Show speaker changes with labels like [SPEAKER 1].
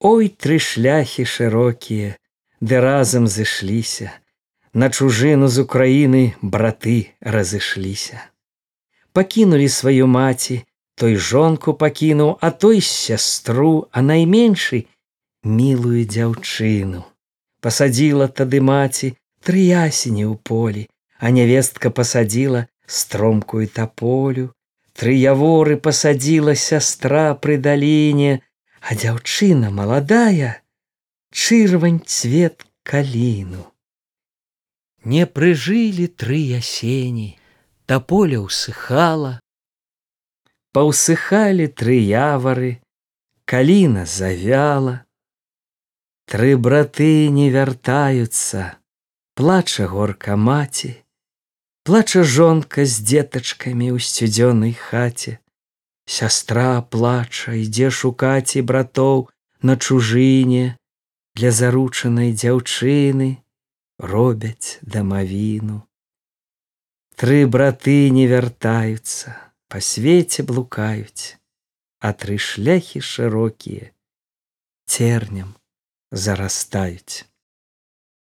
[SPEAKER 1] Ой тры шляхі шырокія, ды разам зышліся, На чужыну з Украіны браты разышліся. Пакінулі сваю маці, той жонку пакінуў, а той сястру, а найменшы мілую дзяўчыну. Пасадзіла тады маці тры ясені ў полі, а нявестка пасадзіла стромкую таполю. Тры яворы пасадзіла сястра пры даліне, а дзяўчына маладая, чырвань цвет каліну. Не прыжылі тры ясені, таполя ўсыхала. Паўсыхалі тры явары, каліна завяла. Тры браты не вяртаюцца, плача горка маці, плача жонка з дзетачкамі ў сцюдзёнай хаце. Сястра плача, ідзе шукаць і братоў на чужыне, для заручанай дзяўчыны, робяць дамавіну. Тры браты не вяртаюцца, па свеце блукаюць, а тры шляхі шырокія цернем зарастаюць.